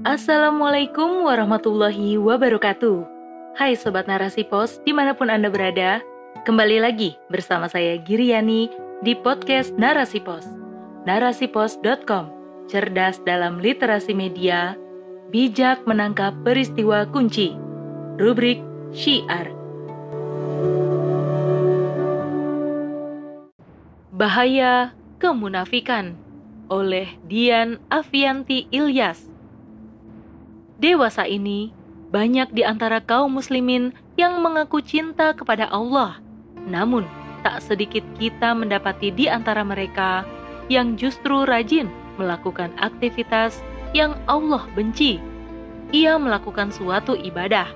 Assalamualaikum warahmatullahi wabarakatuh. Hai Sobat Narasi Pos, di mana pun Anda berada, kembali lagi bersama saya Giriani di podcast Narasi Pos. Narasipos.com, cerdas dalam literasi media, bijak menangkap peristiwa kunci. Rubrik Syiar. Bahaya Kemunafikan oleh Dian Avianti Ilyas. Dewasa ini, banyak di antara kaum muslimin yang mengaku cinta kepada Allah. Namun, tak sedikit kita mendapati di antara mereka yang justru rajin melakukan aktivitas yang Allah benci. Ia melakukan suatu ibadah,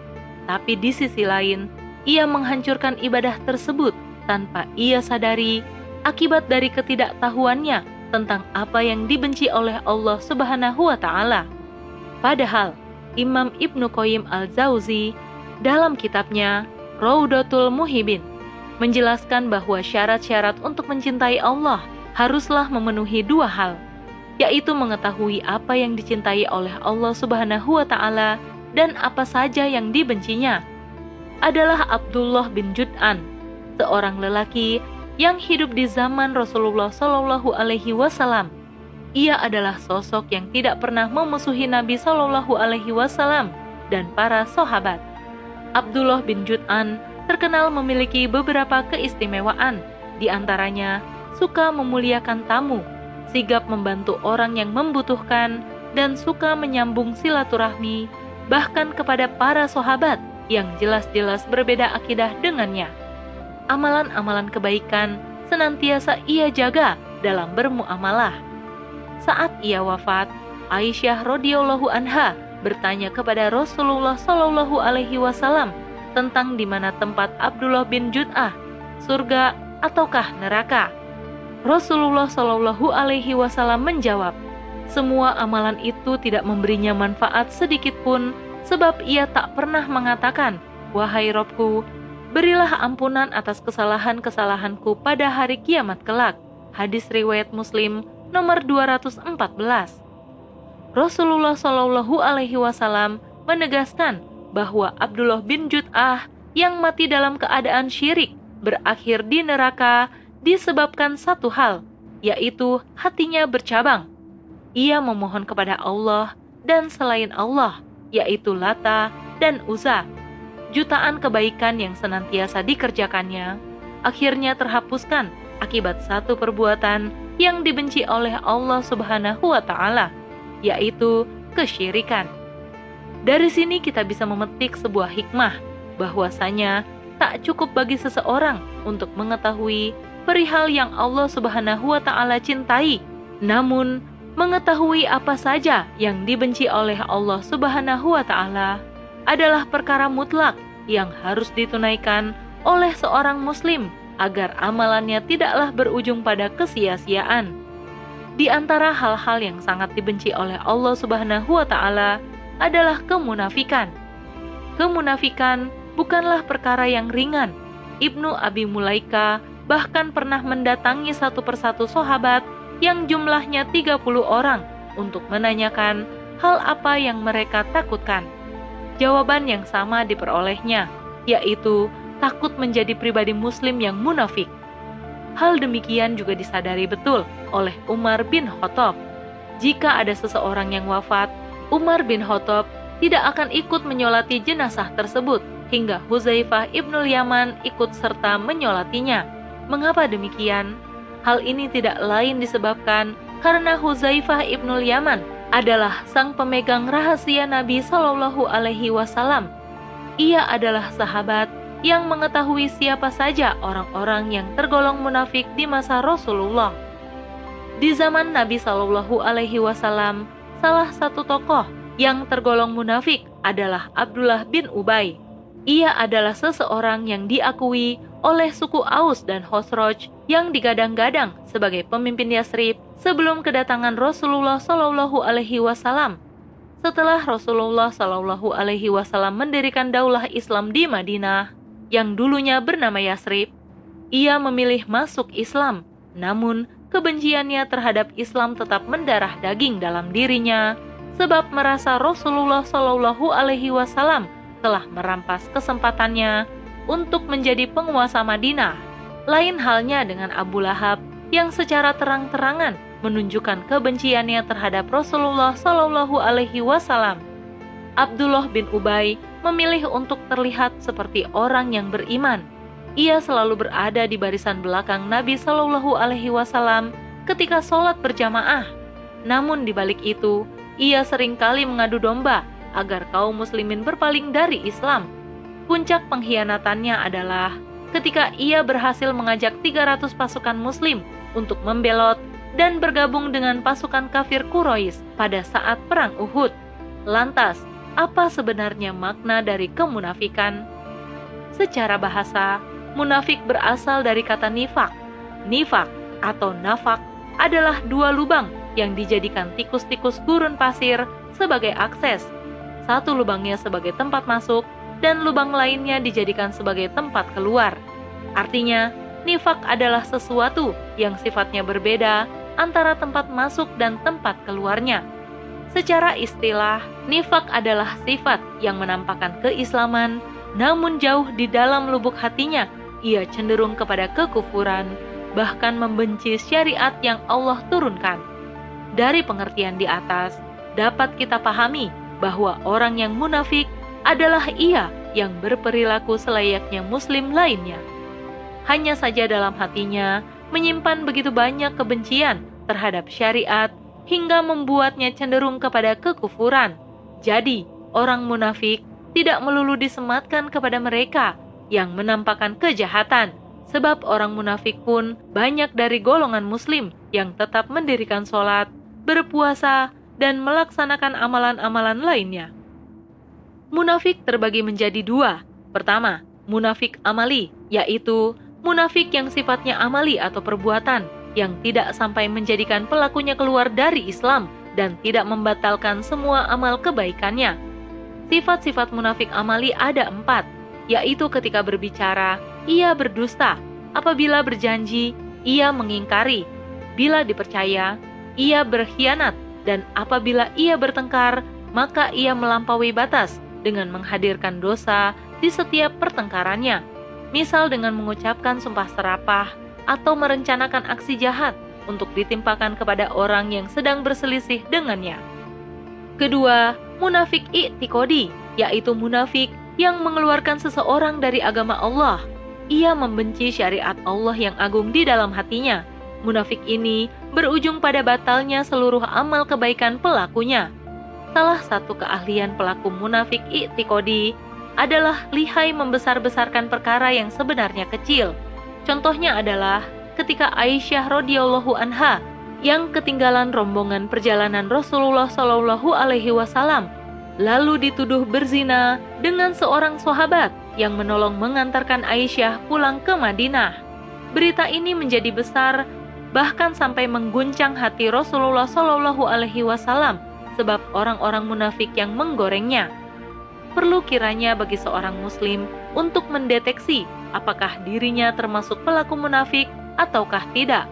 tapi di sisi lain, ia menghancurkan ibadah tersebut tanpa ia sadari akibat dari ketidaktahuannya tentang apa yang dibenci oleh Allah Subhanahu wa taala. Padahal Imam Ibnu Qayyim Al-Jauzi dalam kitabnya Raudatul Muhibin menjelaskan bahwa syarat-syarat untuk mencintai Allah haruslah memenuhi dua hal, yaitu mengetahui apa yang dicintai oleh Allah Subhanahu wa taala dan apa saja yang dibencinya. Adalah Abdullah bin Jud'an, seorang lelaki yang hidup di zaman Rasulullah Shallallahu Alaihi Wasallam. Ia adalah sosok yang tidak pernah memusuhi Nabi Shallallahu Alaihi Wasallam dan para sahabat. Abdullah bin Jud'an terkenal memiliki beberapa keistimewaan, di antaranya suka memuliakan tamu, sigap membantu orang yang membutuhkan, dan suka menyambung silaturahmi, bahkan kepada para sahabat yang jelas-jelas berbeda akidah dengannya amalan-amalan kebaikan senantiasa ia jaga dalam bermuamalah. Saat ia wafat, Aisyah radhiyallahu anha bertanya kepada Rasulullah shallallahu alaihi wasallam tentang di mana tempat Abdullah bin Jud'ah, surga ataukah neraka. Rasulullah shallallahu alaihi wasallam menjawab, semua amalan itu tidak memberinya manfaat sedikit pun sebab ia tak pernah mengatakan, wahai Robku, Berilah ampunan atas kesalahan-kesalahanku pada hari kiamat kelak. Hadis riwayat Muslim nomor 214. Rasulullah Shallallahu alaihi wasallam menegaskan bahwa Abdullah bin Jud'ah yang mati dalam keadaan syirik berakhir di neraka disebabkan satu hal, yaitu hatinya bercabang. Ia memohon kepada Allah dan selain Allah, yaitu Lata dan Uzza jutaan kebaikan yang senantiasa dikerjakannya akhirnya terhapuskan akibat satu perbuatan yang dibenci oleh Allah Subhanahu wa taala, yaitu kesyirikan. Dari sini kita bisa memetik sebuah hikmah bahwasanya tak cukup bagi seseorang untuk mengetahui perihal yang Allah Subhanahu wa taala cintai, namun mengetahui apa saja yang dibenci oleh Allah Subhanahu wa taala adalah perkara mutlak yang harus ditunaikan oleh seorang muslim agar amalannya tidaklah berujung pada kesia-siaan. Di antara hal-hal yang sangat dibenci oleh Allah Subhanahu wa taala adalah kemunafikan. Kemunafikan bukanlah perkara yang ringan. Ibnu Abi Mulaika bahkan pernah mendatangi satu persatu sahabat yang jumlahnya 30 orang untuk menanyakan hal apa yang mereka takutkan jawaban yang sama diperolehnya, yaitu takut menjadi pribadi Muslim yang munafik. Hal demikian juga disadari betul oleh Umar bin Khattab. Jika ada seseorang yang wafat, Umar bin Khattab tidak akan ikut menyolati jenazah tersebut hingga Huzaifah ibnul Yaman ikut serta menyolatinya. Mengapa demikian? Hal ini tidak lain disebabkan karena Huzaifah ibnul Yaman adalah sang pemegang rahasia Nabi Shallallahu Alaihi Wasallam. Ia adalah sahabat yang mengetahui siapa saja orang-orang yang tergolong munafik di masa Rasulullah. Di zaman Nabi Shallallahu Alaihi Wasallam, salah satu tokoh yang tergolong munafik adalah Abdullah bin Ubay. Ia adalah seseorang yang diakui oleh suku Aus dan Khosroj yang digadang-gadang sebagai pemimpin Yasrib sebelum kedatangan Rasulullah Shallallahu Alaihi Wasallam. Setelah Rasulullah Shallallahu Alaihi Wasallam mendirikan daulah Islam di Madinah, yang dulunya bernama Yasrib, ia memilih masuk Islam. Namun, kebenciannya terhadap Islam tetap mendarah daging dalam dirinya, sebab merasa Rasulullah Shallallahu Alaihi Wasallam telah merampas kesempatannya untuk menjadi penguasa Madinah. Lain halnya dengan Abu Lahab yang secara terang-terangan menunjukkan kebenciannya terhadap Rasulullah Shallallahu Alaihi Wasallam. Abdullah bin Ubay memilih untuk terlihat seperti orang yang beriman. Ia selalu berada di barisan belakang Nabi Shallallahu Alaihi Wasallam ketika sholat berjamaah. Namun di balik itu, ia sering kali mengadu domba agar kaum muslimin berpaling dari Islam. Puncak pengkhianatannya adalah ketika ia berhasil mengajak 300 pasukan muslim untuk membelot dan bergabung dengan pasukan kafir Quraisy pada saat perang Uhud. Lantas, apa sebenarnya makna dari kemunafikan? Secara bahasa, munafik berasal dari kata nifak. Nifak atau nafak adalah dua lubang yang dijadikan tikus-tikus gurun pasir sebagai akses. Satu lubangnya sebagai tempat masuk dan lubang lainnya dijadikan sebagai tempat keluar. Artinya, nifak adalah sesuatu yang sifatnya berbeda antara tempat masuk dan tempat keluarnya. Secara istilah, nifak adalah sifat yang menampakkan keislaman, namun jauh di dalam lubuk hatinya ia cenderung kepada kekufuran, bahkan membenci syariat yang Allah turunkan. Dari pengertian di atas, dapat kita pahami bahwa orang yang munafik adalah ia yang berperilaku selayaknya Muslim lainnya. Hanya saja dalam hatinya menyimpan begitu banyak kebencian terhadap syariat hingga membuatnya cenderung kepada kekufuran. Jadi, orang munafik tidak melulu disematkan kepada mereka yang menampakkan kejahatan, sebab orang munafik pun banyak dari golongan Muslim yang tetap mendirikan sholat, berpuasa, dan melaksanakan amalan-amalan lainnya. Munafik terbagi menjadi dua. Pertama, munafik amali, yaitu munafik yang sifatnya amali atau perbuatan, yang tidak sampai menjadikan pelakunya keluar dari Islam dan tidak membatalkan semua amal kebaikannya. Sifat-sifat munafik amali ada empat, yaitu ketika berbicara, ia berdusta, apabila berjanji, ia mengingkari, bila dipercaya, ia berkhianat, dan apabila ia bertengkar, maka ia melampaui batas dengan menghadirkan dosa di setiap pertengkarannya, misal dengan mengucapkan sumpah serapah, atau merencanakan aksi jahat untuk ditimpakan kepada orang yang sedang berselisih dengannya. Kedua, munafik i'tikodi, yaitu munafik yang mengeluarkan seseorang dari agama Allah. Ia membenci syariat Allah yang agung di dalam hatinya. Munafik ini berujung pada batalnya seluruh amal kebaikan pelakunya. Salah satu keahlian pelaku munafik i'tikodi adalah lihai membesar-besarkan perkara yang sebenarnya kecil – Contohnya adalah ketika Aisyah radhiyallahu anha yang ketinggalan rombongan perjalanan Rasulullah Shallallahu alaihi wasallam lalu dituduh berzina dengan seorang sahabat yang menolong mengantarkan Aisyah pulang ke Madinah. Berita ini menjadi besar bahkan sampai mengguncang hati Rasulullah Shallallahu alaihi wasallam sebab orang-orang munafik yang menggorengnya. Perlu kiranya bagi seorang muslim untuk mendeteksi apakah dirinya termasuk pelaku munafik ataukah tidak.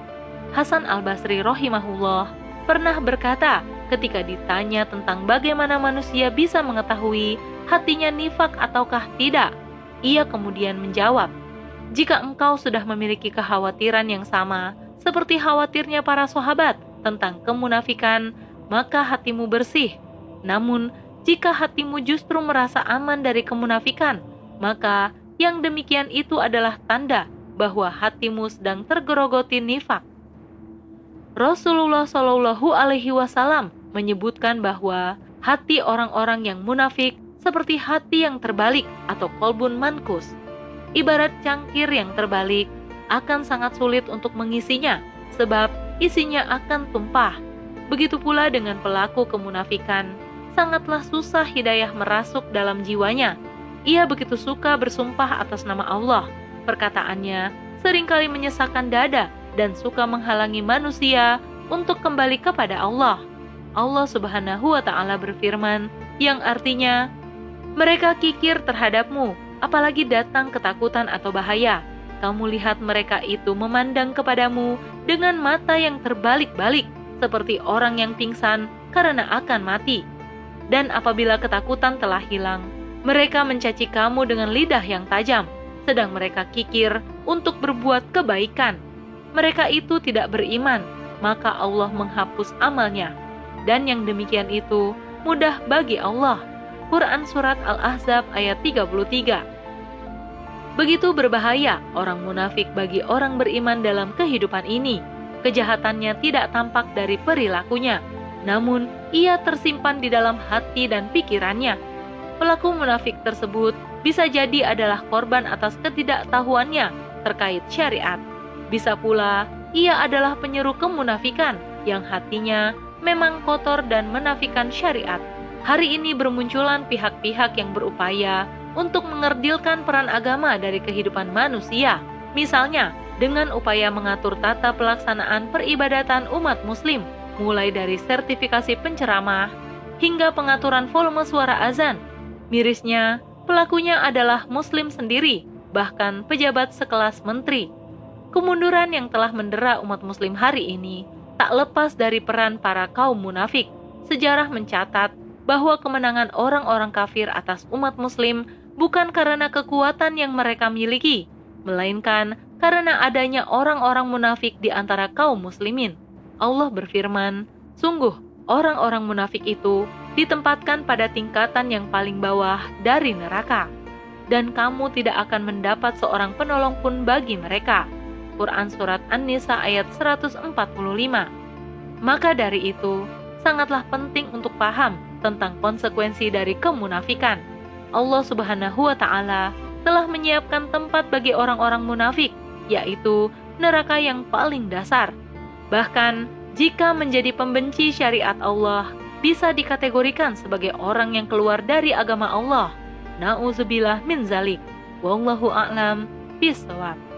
Hasan al-Basri rahimahullah pernah berkata ketika ditanya tentang bagaimana manusia bisa mengetahui hatinya nifak ataukah tidak. Ia kemudian menjawab, "Jika engkau sudah memiliki kekhawatiran yang sama seperti khawatirnya para sahabat tentang kemunafikan, maka hatimu bersih. Namun, jika hatimu justru merasa aman dari kemunafikan, maka yang demikian itu adalah tanda bahwa hatimu sedang tergerogoti nifak. Rasulullah Shallallahu Alaihi Wasallam menyebutkan bahwa hati orang-orang yang munafik seperti hati yang terbalik atau kolbun mankus. Ibarat cangkir yang terbalik akan sangat sulit untuk mengisinya sebab isinya akan tumpah. Begitu pula dengan pelaku kemunafikan, sangatlah susah hidayah merasuk dalam jiwanya ia begitu suka bersumpah atas nama Allah. Perkataannya sering kali menyesakkan dada dan suka menghalangi manusia untuk kembali kepada Allah. Allah Subhanahu wa taala berfirman yang artinya mereka kikir terhadapmu apalagi datang ketakutan atau bahaya. Kamu lihat mereka itu memandang kepadamu dengan mata yang terbalik-balik seperti orang yang pingsan karena akan mati Dan apabila ketakutan telah hilang, mereka mencaci kamu dengan lidah yang tajam, sedang mereka kikir untuk berbuat kebaikan. Mereka itu tidak beriman, maka Allah menghapus amalnya. Dan yang demikian itu mudah bagi Allah. Quran Surat Al-Ahzab ayat 33 Begitu berbahaya orang munafik bagi orang beriman dalam kehidupan ini. Kejahatannya tidak tampak dari perilakunya, namun ia tersimpan di dalam hati dan pikirannya. Pelaku munafik tersebut bisa jadi adalah korban atas ketidaktahuannya terkait syariat. Bisa pula ia adalah penyeru kemunafikan yang hatinya memang kotor dan menafikan syariat. Hari ini bermunculan pihak-pihak yang berupaya untuk mengerdilkan peran agama dari kehidupan manusia. Misalnya, dengan upaya mengatur tata pelaksanaan peribadatan umat muslim, mulai dari sertifikasi penceramah hingga pengaturan volume suara azan. Mirisnya, pelakunya adalah muslim sendiri, bahkan pejabat sekelas menteri. Kemunduran yang telah mendera umat muslim hari ini tak lepas dari peran para kaum munafik. Sejarah mencatat bahwa kemenangan orang-orang kafir atas umat muslim bukan karena kekuatan yang mereka miliki, melainkan karena adanya orang-orang munafik di antara kaum muslimin. Allah berfirman, "Sungguh, orang-orang munafik itu ditempatkan pada tingkatan yang paling bawah dari neraka, dan kamu tidak akan mendapat seorang penolong pun bagi mereka." Quran Surat An-Nisa ayat 145 Maka dari itu, sangatlah penting untuk paham tentang konsekuensi dari kemunafikan Allah Subhanahu wa Ta'ala telah menyiapkan tempat bagi orang-orang munafik, yaitu neraka yang paling dasar. Bahkan, jika menjadi pembenci syariat Allah, bisa dikategorikan sebagai orang yang keluar dari agama Allah. Nauzubillah min zalik. Wallahu a'lam bishawab.